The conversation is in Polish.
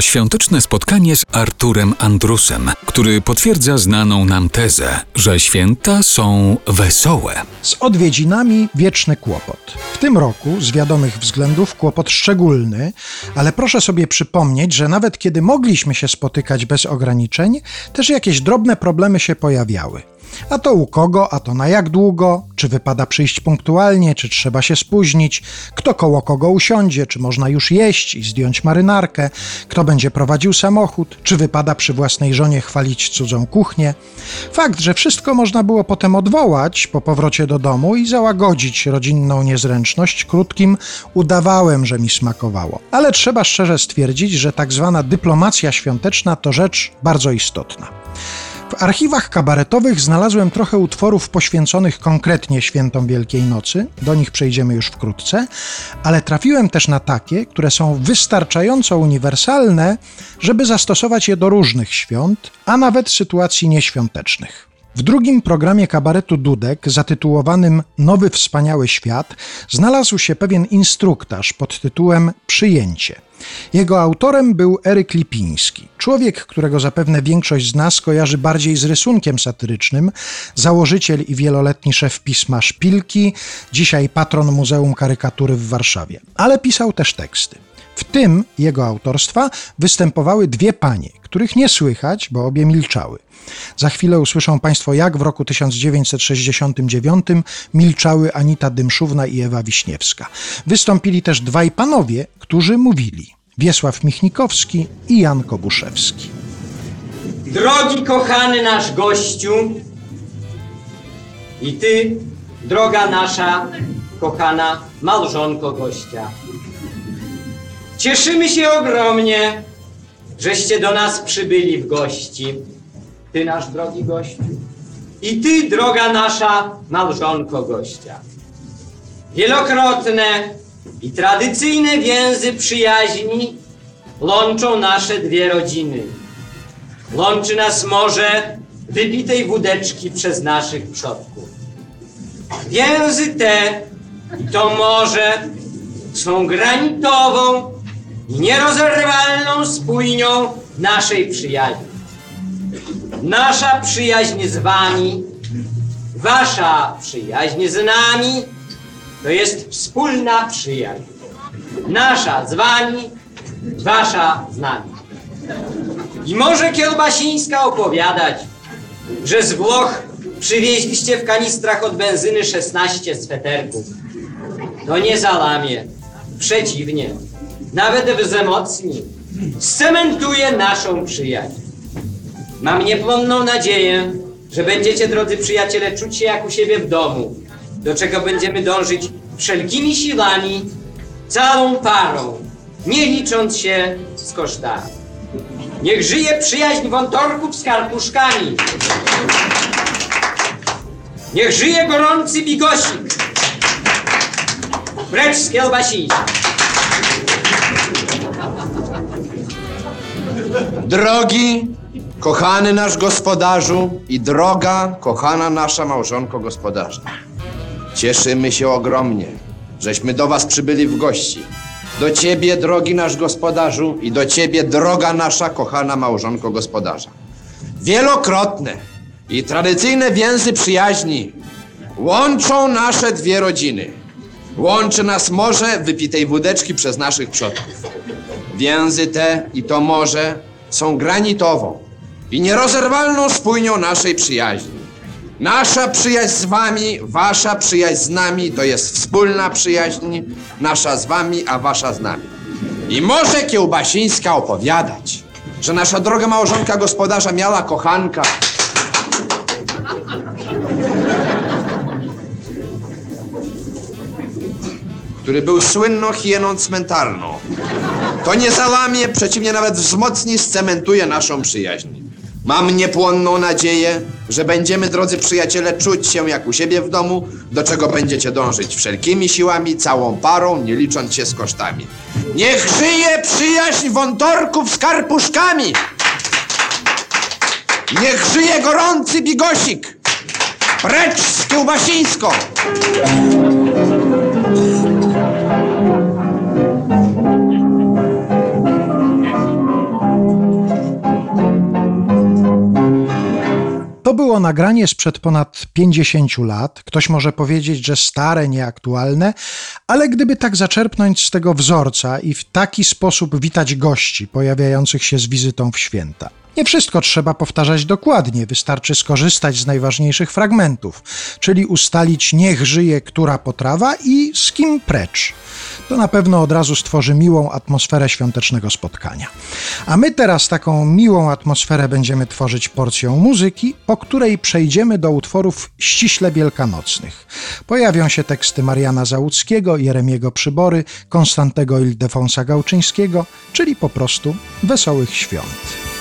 świąteczne spotkanie z Arturem Andrusem, który potwierdza znaną nam tezę, że święta są wesołe. Z odwiedzinami wieczny kłopot. W tym roku, z wiadomych względów, kłopot szczególny, ale proszę sobie przypomnieć, że nawet kiedy mogliśmy się spotykać bez ograniczeń, też jakieś drobne problemy się pojawiały. A to u kogo, a to na jak długo, czy wypada przyjść punktualnie, czy trzeba się spóźnić, kto koło kogo usiądzie, czy można już jeść i zdjąć marynarkę, kto będzie prowadził samochód, czy wypada przy własnej żonie chwalić cudzą kuchnię. Fakt, że wszystko można było potem odwołać po powrocie do domu i załagodzić rodzinną niezręczność krótkim udawałem, że mi smakowało. Ale trzeba szczerze stwierdzić, że tak zwana dyplomacja świąteczna to rzecz bardzo istotna. W archiwach kabaretowych znalazłem trochę utworów poświęconych konkretnie świętom Wielkiej Nocy, do nich przejdziemy już wkrótce, ale trafiłem też na takie, które są wystarczająco uniwersalne, żeby zastosować je do różnych świąt, a nawet sytuacji nieświątecznych. W drugim programie kabaretu Dudek, zatytułowanym Nowy Wspaniały Świat, znalazł się pewien instruktaż pod tytułem Przyjęcie. Jego autorem był Eryk Lipiński, człowiek, którego zapewne większość z nas kojarzy bardziej z rysunkiem satyrycznym, założyciel i wieloletni szef pisma Szpilki, dzisiaj patron Muzeum Karykatury w Warszawie. Ale pisał też teksty. W tym jego autorstwa występowały dwie panie, których nie słychać, bo obie milczały. Za chwilę usłyszą Państwo, jak w roku 1969 milczały Anita Dymszówna i Ewa Wiśniewska. Wystąpili też dwaj panowie, którzy mówili. Wiesław Michnikowski i Jan Kobuszewski. Drogi kochany nasz gościu i ty, droga nasza kochana małżonko gościa. Cieszymy się ogromnie, żeście do nas przybyli w gości. Ty, nasz drogi gościu, i ty, droga nasza małżonko gościa. Wielokrotne i tradycyjne więzy przyjaźni łączą nasze dwie rodziny. Łączy nas morze wypitej wódeczki przez naszych przodków. Więzy te i to morze są granitową i nierozerwalną spójnią naszej przyjaźni. Nasza przyjaźń z wami, wasza przyjaźń z nami, to jest wspólna przyjaźń. Nasza z wami, wasza z nami. I może Kielbasińska opowiadać, że z Włoch przywieźliście w kanistrach od benzyny 16 sweterków. To nie załamie. Przeciwnie. Nawet wzmocni. Scementuje naszą przyjaźń. Mam niepłonną nadzieję, że będziecie, drodzy przyjaciele, czuć się jak u siebie w domu, do czego będziemy dążyć wszelkimi siłami, całą parą, nie licząc się z kosztami. Niech żyje przyjaźń wątorków z karpuszkami. Niech żyje gorący bigosik. Precz z kiełbasińcem. Drogi, kochany nasz gospodarzu i droga, kochana nasza małżonko gospodarza. Cieszymy się ogromnie, żeśmy do was przybyli w gości. Do ciebie, drogi nasz gospodarzu i do ciebie, droga nasza kochana małżonko gospodarza. Wielokrotne i tradycyjne więzy przyjaźni łączą nasze dwie rodziny. Łączy nas morze wypitej wódeczki przez naszych przodków. Więzy te i to morze są granitową i nierozerwalną spójnią naszej przyjaźni. Nasza przyjaźń z wami, wasza przyjaźń z nami to jest wspólna przyjaźń, nasza z wami, a wasza z nami. I może Kiełbasińska opowiadać, że nasza droga małżonka gospodarza miała kochanka, który był słynną hieną cmentarną. To nie załamie, przeciwnie nawet wzmocni, scementuje naszą przyjaźń. Mam niepłonną nadzieję, że będziemy, drodzy przyjaciele, czuć się jak u siebie w domu, do czego będziecie dążyć wszelkimi siłami, całą parą, nie licząc się z kosztami. Niech żyje przyjaźń wątorków z karpuszkami! Niech żyje gorący bigosik! Precz z kiełbasińską! To było nagranie sprzed ponad 50 lat. Ktoś może powiedzieć, że stare, nieaktualne, ale gdyby tak zaczerpnąć z tego wzorca i w taki sposób witać gości pojawiających się z wizytą w święta. Nie wszystko trzeba powtarzać dokładnie, wystarczy skorzystać z najważniejszych fragmentów, czyli ustalić niech żyje która potrawa i z kim precz. To na pewno od razu stworzy miłą atmosferę świątecznego spotkania. A my teraz taką miłą atmosferę będziemy tworzyć porcją muzyki, po której przejdziemy do utworów ściśle wielkanocnych. Pojawią się teksty Mariana Załuckiego, Jeremiego Przybory, Konstantego Ildefonsa Gałczyńskiego, czyli po prostu wesołych świąt.